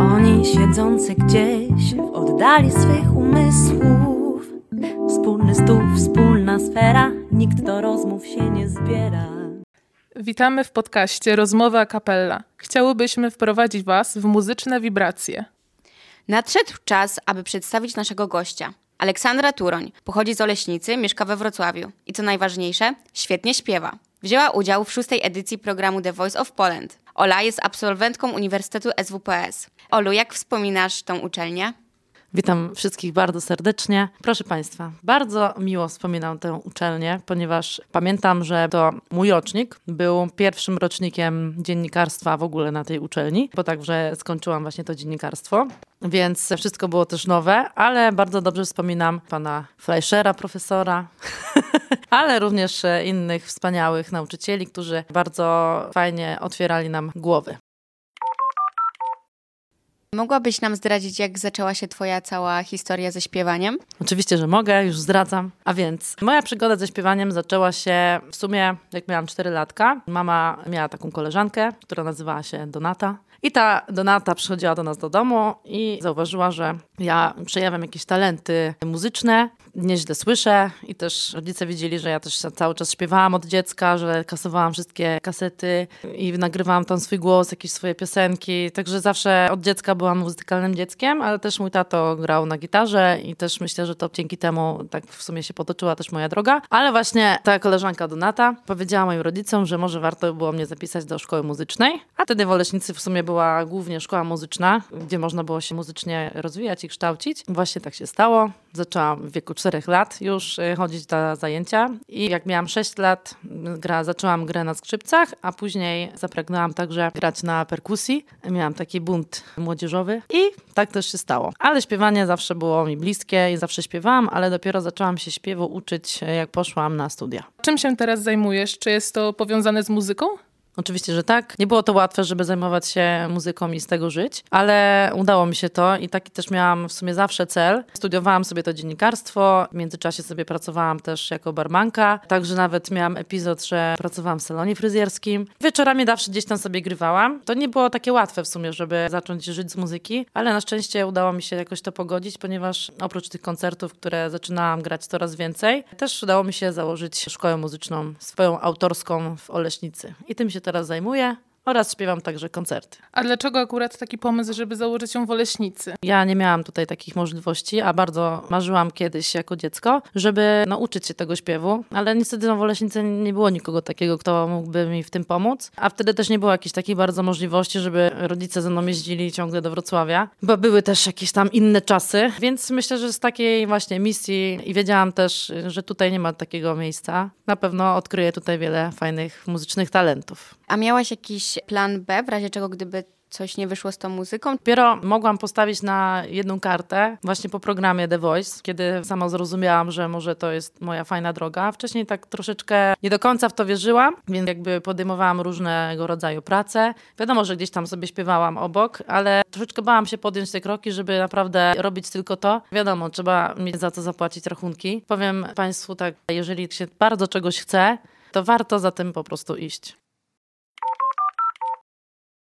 Oni siedzący gdzieś w oddali swych umysłów. Wspólny stół, wspólna sfera, nikt do rozmów się nie zbiera. Witamy w podcaście Rozmowa Kapella. Chciałybyśmy wprowadzić Was w muzyczne wibracje. Nadszedł czas, aby przedstawić naszego gościa. Aleksandra Turoń pochodzi z Oleśnicy, mieszka we Wrocławiu i co najważniejsze, świetnie śpiewa. Wzięła udział w szóstej edycji programu The Voice of Poland. Ola jest absolwentką Uniwersytetu SWPS. Olu, jak wspominasz tą uczelnię? Witam wszystkich bardzo serdecznie. Proszę Państwa, bardzo miło wspominam tę uczelnię, ponieważ pamiętam, że to mój rocznik był pierwszym rocznikiem dziennikarstwa w ogóle na tej uczelni, bo także skończyłam właśnie to dziennikarstwo. Więc wszystko było też nowe, ale bardzo dobrze wspominam pana Fleischera, profesora, ale również innych wspaniałych nauczycieli, którzy bardzo fajnie otwierali nam głowy. Mogłabyś nam zdradzić, jak zaczęła się Twoja cała historia ze śpiewaniem? Oczywiście, że mogę, już zdradzam. A więc moja przygoda ze śpiewaniem zaczęła się w sumie, jak miałam 4 latka. Mama miała taką koleżankę, która nazywała się Donata. I ta Donata przychodziła do nas do domu i zauważyła, że ja przejawiam jakieś talenty muzyczne, nieźle słyszę i też rodzice widzieli, że ja też cały czas śpiewałam od dziecka, że kasowałam wszystkie kasety i nagrywałam tam swój głos, jakieś swoje piosenki. Także zawsze od dziecka byłam muzykalnym dzieckiem, ale też mój tato grał na gitarze i też myślę, że to dzięki temu tak w sumie się potoczyła też moja droga. Ale właśnie ta koleżanka Donata powiedziała moim rodzicom, że może warto było mnie zapisać do szkoły muzycznej, a wtedy w Oleśnicy w sumie była głównie szkoła muzyczna, gdzie można było się muzycznie rozwijać i kształcić. Właśnie tak się stało. Zaczęłam w wieku 4 lat już y, chodzić na zajęcia i jak miałam 6 lat, gra, zaczęłam grę na skrzypcach, a później zapragnęłam także grać na perkusji. Miałam taki bunt młodzieżowy i tak też się stało. Ale śpiewanie zawsze było mi bliskie i zawsze śpiewałam, ale dopiero zaczęłam się śpiewu uczyć, jak poszłam na studia. Czym się teraz zajmujesz? Czy jest to powiązane z muzyką? Oczywiście, że tak. Nie było to łatwe, żeby zajmować się muzyką i z tego żyć, ale udało mi się to i taki też miałam w sumie zawsze cel. Studiowałam sobie to dziennikarstwo, w międzyczasie sobie pracowałam też jako barmanka, także nawet miałam epizod, że pracowałam w salonie fryzjerskim. Wieczorami zawsze gdzieś tam sobie grywałam. To nie było takie łatwe w sumie, żeby zacząć żyć z muzyki, ale na szczęście udało mi się jakoś to pogodzić, ponieważ oprócz tych koncertów, które zaczynałam grać coraz więcej, też udało mi się założyć szkołę muzyczną, swoją autorską w Oleśnicy. I tym się teraz zajmuję oraz śpiewam także koncerty. A dlaczego akurat taki pomysł, żeby założyć ją w Oleśnicy? Ja nie miałam tutaj takich możliwości, a bardzo marzyłam kiedyś jako dziecko, żeby nauczyć się tego śpiewu, ale niestety no, w Oleśnicy nie było nikogo takiego, kto mógłby mi w tym pomóc, a wtedy też nie było jakiejś takiej bardzo możliwości, żeby rodzice ze mną jeździli ciągle do Wrocławia, bo były też jakieś tam inne czasy, więc myślę, że z takiej właśnie misji i wiedziałam też, że tutaj nie ma takiego miejsca, na pewno odkryję tutaj wiele fajnych muzycznych talentów. A miałaś jakiś plan B, w razie czego gdyby coś nie wyszło z tą muzyką? Dopiero mogłam postawić na jedną kartę właśnie po programie The Voice, kiedy sama zrozumiałam, że może to jest moja fajna droga. Wcześniej tak troszeczkę nie do końca w to wierzyłam, więc jakby podejmowałam różnego rodzaju prace. Wiadomo, że gdzieś tam sobie śpiewałam obok, ale troszeczkę bałam się podjąć te kroki, żeby naprawdę robić tylko to. Wiadomo, trzeba mieć za to zapłacić rachunki. Powiem Państwu tak, jeżeli się bardzo czegoś chce, to warto za tym po prostu iść.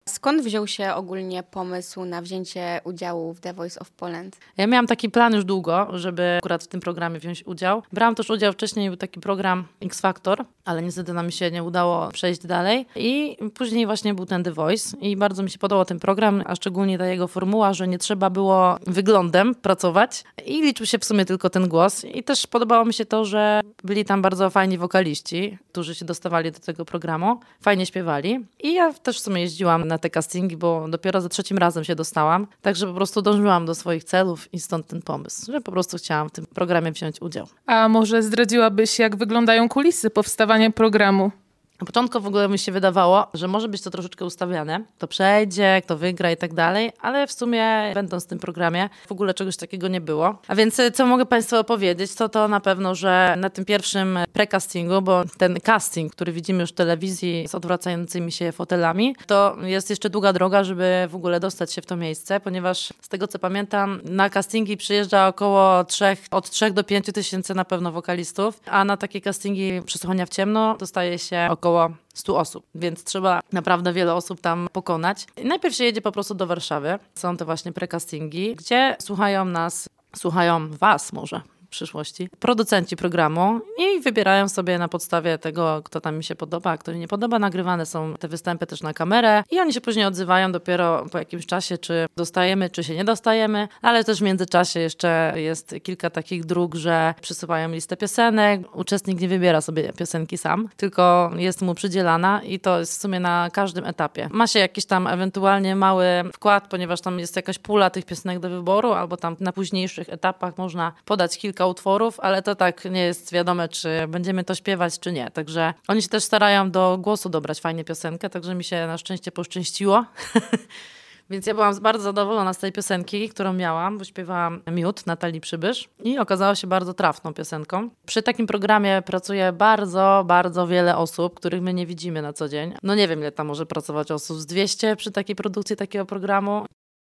Skąd wziął się ogólnie pomysł na wzięcie udziału w The Voice of Poland? Ja miałam taki plan już długo, żeby akurat w tym programie wziąć udział. Brałam też udział wcześniej, był taki program X Factor, ale niestety nam się nie udało przejść dalej. I później właśnie był ten The Voice i bardzo mi się podobał ten program, a szczególnie ta jego formuła, że nie trzeba było wyglądem pracować i liczył się w sumie tylko ten głos. I też podobało mi się to, że byli tam bardzo fajni wokaliści, którzy się dostawali do tego programu, fajnie śpiewali. I ja też w sumie jeździłam na te castingi, bo dopiero za trzecim razem się dostałam. Także po prostu dążyłam do swoich celów i stąd ten pomysł, że po prostu chciałam w tym programie wziąć udział. A może zdradziłabyś, jak wyglądają kulisy powstawania programu? Na początku w ogóle mi się wydawało, że może być to troszeczkę ustawiane. Kto przejdzie, kto wygra i tak dalej, ale w sumie będąc w tym programie w ogóle czegoś takiego nie było. A więc co mogę Państwu opowiedzieć, to to na pewno, że na tym pierwszym precastingu, bo ten casting, który widzimy już w telewizji z odwracającymi się fotelami, to jest jeszcze długa droga, żeby w ogóle dostać się w to miejsce, ponieważ z tego co pamiętam, na castingi przyjeżdża około trzech, od 3 do 5 tysięcy na pewno wokalistów, a na takie castingi przesłuchania w ciemno dostaje się około około 100 osób, więc trzeba naprawdę wiele osób tam pokonać. Najpierw się jedzie po prostu do Warszawy. Są to właśnie precastingi, gdzie słuchają nas, słuchają was może, przyszłości, producenci programu i wybierają sobie na podstawie tego, kto tam mi się podoba, a kto mi nie podoba. Nagrywane są te występy też na kamerę i oni się później odzywają dopiero po jakimś czasie, czy dostajemy, czy się nie dostajemy, ale też w międzyczasie jeszcze jest kilka takich dróg, że przysyłają listę piosenek. Uczestnik nie wybiera sobie piosenki sam, tylko jest mu przydzielana i to jest w sumie na każdym etapie. Ma się jakiś tam ewentualnie mały wkład, ponieważ tam jest jakaś pula tych piosenek do wyboru, albo tam na późniejszych etapach można podać kilka kilka utworów, ale to tak nie jest wiadome, czy będziemy to śpiewać, czy nie. Także oni się też starają do głosu dobrać fajnie piosenkę, także mi się na szczęście poszczęściło. Więc ja byłam bardzo zadowolona z tej piosenki, którą miałam, bo śpiewałam Miód Natalii Przybysz i okazała się bardzo trafną piosenką. Przy takim programie pracuje bardzo, bardzo wiele osób, których my nie widzimy na co dzień. No nie wiem, ile tam może pracować osób, z 200 przy takiej produkcji takiego programu.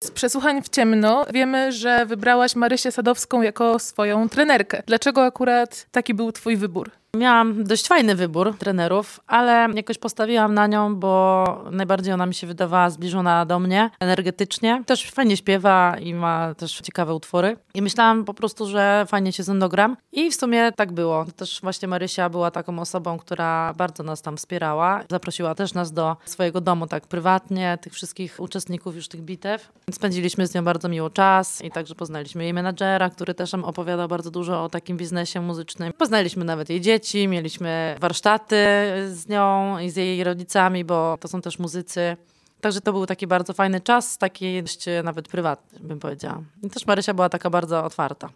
Z przesłuchań w ciemno wiemy, że wybrałaś Marysię Sadowską jako swoją trenerkę. Dlaczego akurat taki był twój wybór? Miałam dość fajny wybór trenerów, ale jakoś postawiłam na nią, bo najbardziej ona mi się wydawała zbliżona do mnie energetycznie. Też fajnie śpiewa i ma też ciekawe utwory. I myślałam po prostu, że fajnie się z nią. I w sumie tak było. Też właśnie Marysia była taką osobą, która bardzo nas tam wspierała. Zaprosiła też nas do swojego domu tak prywatnie, tych wszystkich uczestników już tych bitew. Spędziliśmy z nią bardzo miło czas i także poznaliśmy jej menadżera, który też nam opowiadał bardzo dużo o takim biznesie muzycznym. Poznaliśmy nawet jej dzieci dzieci, mieliśmy warsztaty z nią i z jej rodzicami, bo to są też muzycy. Także to był taki bardzo fajny czas, taki dość nawet prywatny, bym powiedziała. I też Marysia była taka bardzo otwarta.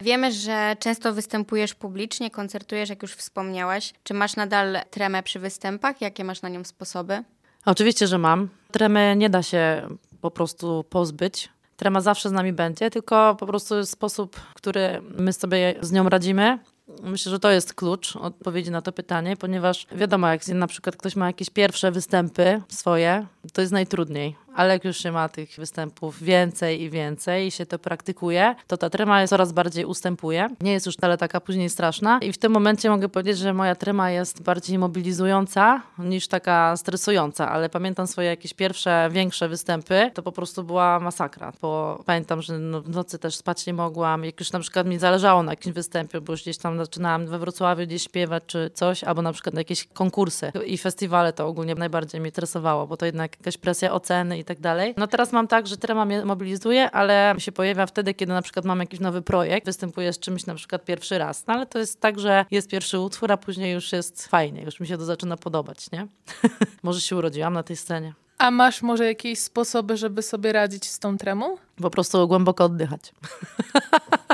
Wiemy, że często występujesz publicznie, koncertujesz, jak już wspomniałaś. Czy masz nadal tremę przy występach? Jakie masz na nią sposoby? Oczywiście, że mam. Tremy nie da się po prostu pozbyć trema zawsze z nami będzie, tylko po prostu sposób, który my sobie z nią radzimy. Myślę, że to jest klucz odpowiedzi na to pytanie, ponieważ wiadomo, jak na przykład ktoś ma jakieś pierwsze występy swoje, to jest najtrudniej ale już się ma tych występów więcej i więcej i się to praktykuje, to ta trema coraz bardziej ustępuje. Nie jest już wcale taka później straszna. I w tym momencie mogę powiedzieć, że moja trema jest bardziej mobilizująca niż taka stresująca, ale pamiętam swoje jakieś pierwsze, większe występy, to po prostu była masakra, bo pamiętam, że no, w nocy też spać nie mogłam, jak już na przykład mi zależało na jakimś występie, bo już gdzieś tam zaczynałam we Wrocławiu gdzieś śpiewać czy coś, albo na przykład na jakieś konkursy i festiwale to ogólnie najbardziej mnie interesowało, bo to jednak jakaś presja oceny i tak dalej. No teraz mam tak, że trema mnie mobilizuje, ale się pojawia wtedy, kiedy na przykład mam jakiś nowy projekt, występuję z czymś na przykład pierwszy raz. No ale to jest tak, że jest pierwszy utwór, a później już jest fajnie, już mi się to zaczyna podobać, nie? może się urodziłam na tej scenie. A masz może jakieś sposoby, żeby sobie radzić z tą tremą? Po prostu głęboko oddychać.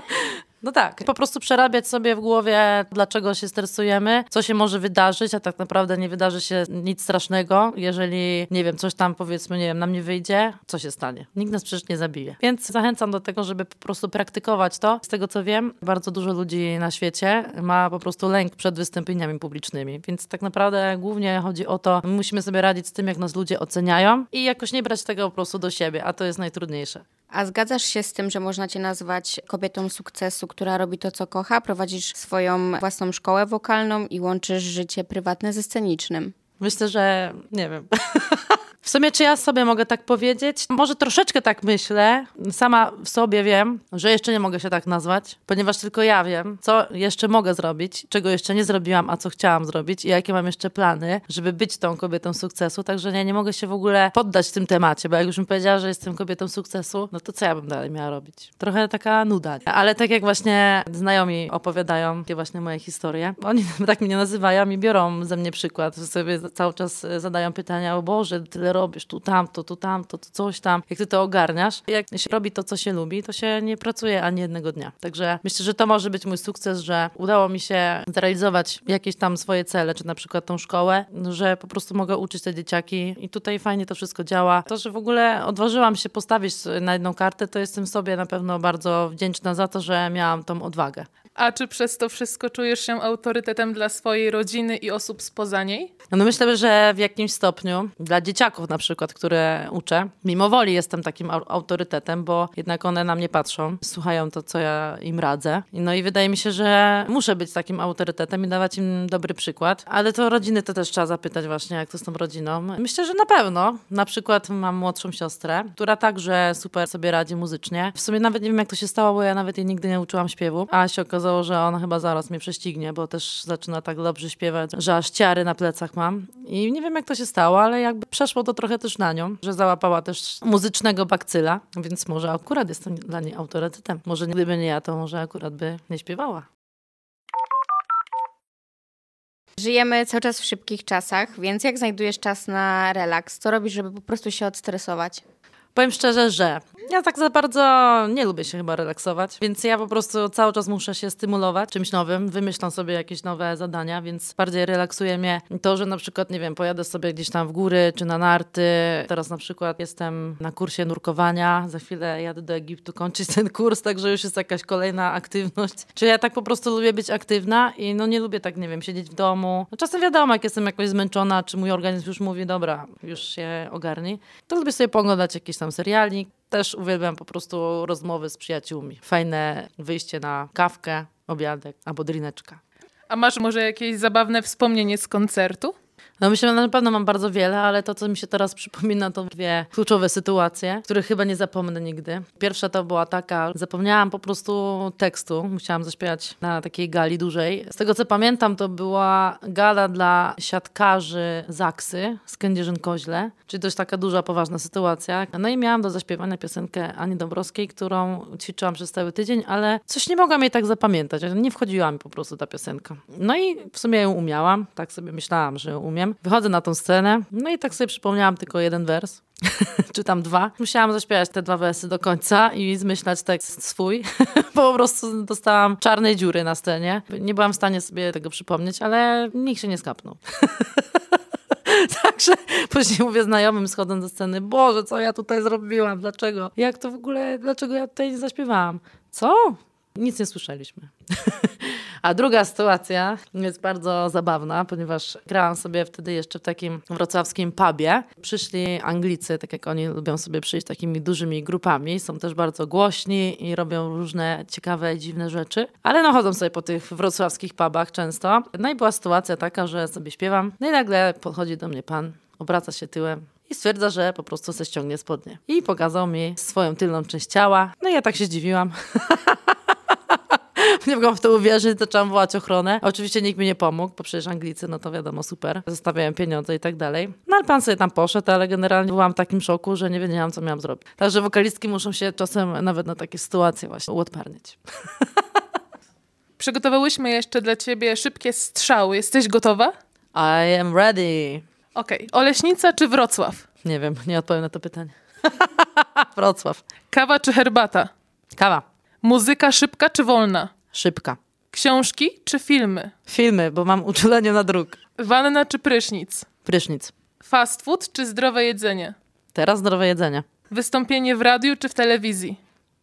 No tak, po prostu przerabiać sobie w głowie, dlaczego się stresujemy, co się może wydarzyć, a tak naprawdę nie wydarzy się nic strasznego, jeżeli, nie wiem, coś tam powiedzmy, nie wiem, nam nie wyjdzie, co się stanie? Nikt nas przecież nie zabije. Więc zachęcam do tego, żeby po prostu praktykować to. Z tego co wiem, bardzo dużo ludzi na świecie ma po prostu lęk przed wystąpieniami publicznymi, więc tak naprawdę głównie chodzi o to, musimy sobie radzić z tym, jak nas ludzie oceniają i jakoś nie brać tego po prostu do siebie, a to jest najtrudniejsze. A zgadzasz się z tym, że można cię nazwać kobietą sukcesu, która robi to, co kocha? Prowadzisz swoją własną szkołę wokalną i łączysz życie prywatne ze scenicznym. Myślę, że nie wiem. W sumie, czy ja sobie mogę tak powiedzieć? Może troszeczkę tak myślę. Sama w sobie wiem, że jeszcze nie mogę się tak nazwać, ponieważ tylko ja wiem, co jeszcze mogę zrobić, czego jeszcze nie zrobiłam, a co chciałam zrobić i jakie mam jeszcze plany, żeby być tą kobietą sukcesu. Także nie, nie mogę się w ogóle poddać w tym temacie, bo jak już mi powiedziała, że jestem kobietą sukcesu, no to co ja bym dalej miała robić? Trochę taka nuda. Ale tak jak właśnie znajomi opowiadają takie właśnie moje historie, oni tak mnie nazywają i biorą ze mnie przykład, że sobie cały czas zadają pytania, o Boże, tyle robisz, tu tamto, tu tamto, tu coś tam. Jak ty to ogarniasz, jak się robi to, co się lubi, to się nie pracuje ani jednego dnia. Także myślę, że to może być mój sukces, że udało mi się zrealizować jakieś tam swoje cele, czy na przykład tą szkołę, że po prostu mogę uczyć te dzieciaki i tutaj fajnie to wszystko działa. To, że w ogóle odważyłam się postawić na jedną kartę, to jestem sobie na pewno bardzo wdzięczna za to, że miałam tą odwagę. A czy przez to wszystko czujesz się autorytetem dla swojej rodziny i osób spoza niej? No myślę, że w jakimś stopniu dla dzieciaków na przykład, które uczę, mimo woli jestem takim au- autorytetem, bo jednak one na mnie patrzą, słuchają to, co ja im radzę. No i wydaje mi się, że muszę być takim autorytetem i dawać im dobry przykład. Ale to rodziny to też trzeba zapytać właśnie, jak to z tą rodziną. Myślę, że na pewno. Na przykład mam młodszą siostrę, która także super sobie radzi muzycznie. W sumie nawet nie wiem, jak to się stało, bo ja nawet jej nigdy nie uczyłam śpiewu, a się okazało, że ona chyba zaraz mnie prześcignie, bo też zaczyna tak dobrze śpiewać, że aż ciary na plecach mam. I nie wiem, jak to się stało, ale jakby przeszło to trochę też na nią, że załapała też muzycznego bakcyla, więc może akurat jestem dla niej autorytetem. Może gdyby nie ja, to może akurat by nie śpiewała. Żyjemy cały czas w szybkich czasach, więc jak znajdujesz czas na relaks? Co robisz, żeby po prostu się odstresować? Powiem szczerze, że ja tak za bardzo nie lubię się chyba relaksować, więc ja po prostu cały czas muszę się stymulować czymś nowym, wymyślam sobie jakieś nowe zadania, więc bardziej relaksuje mnie to, że na przykład, nie wiem, pojadę sobie gdzieś tam w góry czy na narty. Teraz na przykład jestem na kursie nurkowania, za chwilę jadę do Egiptu kończyć ten kurs, także już jest jakaś kolejna aktywność. Czy ja tak po prostu lubię być aktywna i no nie lubię tak, nie wiem, siedzieć w domu. No, czasem wiadomo, jak jestem jakoś zmęczona, czy mój organizm już mówi, dobra, już się ogarnij, to lubię sobie poglądać jakiś tam serialik. Też uwielbiam po prostu rozmowy z przyjaciółmi. Fajne wyjście na kawkę, obiadek albo drineczka. A masz może jakieś zabawne wspomnienie z koncertu? No myślę, że na pewno mam bardzo wiele, ale to, co mi się teraz przypomina, to dwie kluczowe sytuacje, których chyba nie zapomnę nigdy. Pierwsza to była taka, zapomniałam po prostu tekstu, musiałam zaśpiewać na takiej gali dużej. Z tego, co pamiętam, to była gala dla siatkarzy Zaksy z Kędzierzyn-Koźle, czyli dość taka duża, poważna sytuacja. No i miałam do zaśpiewania piosenkę Ani Dąbrowskiej, którą ćwiczyłam przez cały tydzień, ale coś nie mogłam jej tak zapamiętać, nie wchodziła mi po prostu ta piosenka. No i w sumie ją umiałam, tak sobie myślałam, że ją Wychodzę na tą scenę, no i tak sobie przypomniałam tylko jeden wers, czy tam dwa. Musiałam zaśpiewać te dwa wersy do końca i zmyślać tekst swój, bo po prostu dostałam czarnej dziury na scenie. Nie byłam w stanie sobie tego przypomnieć, ale nikt się nie skapnął. Także później mówię znajomym schodząc do sceny, Boże, co ja tutaj zrobiłam? Dlaczego? Jak to w ogóle, dlaczego ja tutaj nie zaśpiewałam? Co? Nic nie słyszeliśmy. A druga sytuacja jest bardzo zabawna, ponieważ grałam sobie wtedy jeszcze w takim wrocławskim pubie. Przyszli Anglicy, tak jak oni lubią sobie przyjść takimi dużymi grupami, są też bardzo głośni i robią różne ciekawe, dziwne rzeczy, ale no chodzą sobie po tych wrocławskich pubach często. No i była sytuacja taka, że sobie śpiewam, no i nagle podchodzi do mnie pan, obraca się tyłem, i stwierdza, że po prostu se ściągnie spodnie. I pokazał mi swoją tylną część ciała. No i ja tak się zdziwiłam. nie mogłam w to uwierzyć, zaczęłam wołać ochronę. Oczywiście nikt mi nie pomógł, bo przecież Anglicy, no to wiadomo, super. Zostawiałem pieniądze i tak dalej. No ale pan sobie tam poszedł, ale generalnie byłam w takim szoku, że nie wiedziałam, co miałam zrobić. Także wokalistki muszą się czasem nawet na takie sytuacje właśnie uodparniać. Przygotowałyśmy jeszcze dla ciebie szybkie strzały. Jesteś gotowa? I am ready. Okej. Oleśnica czy Wrocław? Nie wiem, nie odpowiem na to pytanie. Wrocław. Kawa czy herbata? Kawa. Muzyka szybka czy wolna? Szybka. Książki czy filmy? Filmy, bo mam uczulenie na druk. Wanna czy prysznic? Prysznic. Fast food czy zdrowe jedzenie? Teraz zdrowe jedzenie. Wystąpienie w radiu czy w telewizji?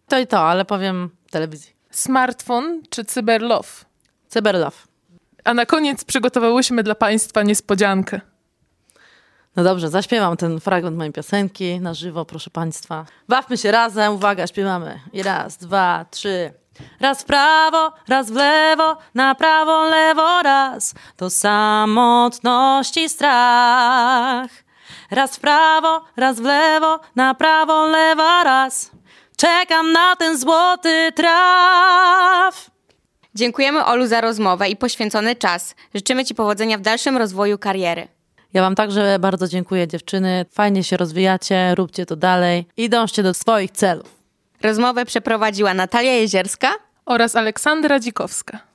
To i to, ale powiem w telewizji. Smartfon czy cyberlove? Cyberlove. A na koniec przygotowałyśmy dla Państwa niespodziankę. No dobrze, zaśpiewam ten fragment mojej piosenki na żywo, proszę Państwa. Bawmy się razem, uwaga, śpiewamy. I raz, dwa, trzy. Raz w prawo, raz w lewo, na prawo, lewo, raz. To samotności strach. Raz w prawo, raz w lewo, na prawo, lewa, raz. Czekam na ten złoty traf. Dziękujemy Olu za rozmowę i poświęcony czas. Życzymy Ci powodzenia w dalszym rozwoju kariery. Ja Wam także bardzo dziękuję, dziewczyny. Fajnie się rozwijacie, róbcie to dalej i dążcie do swoich celów. Rozmowę przeprowadziła Natalia Jezierska Oraz Aleksandra Dzikowska.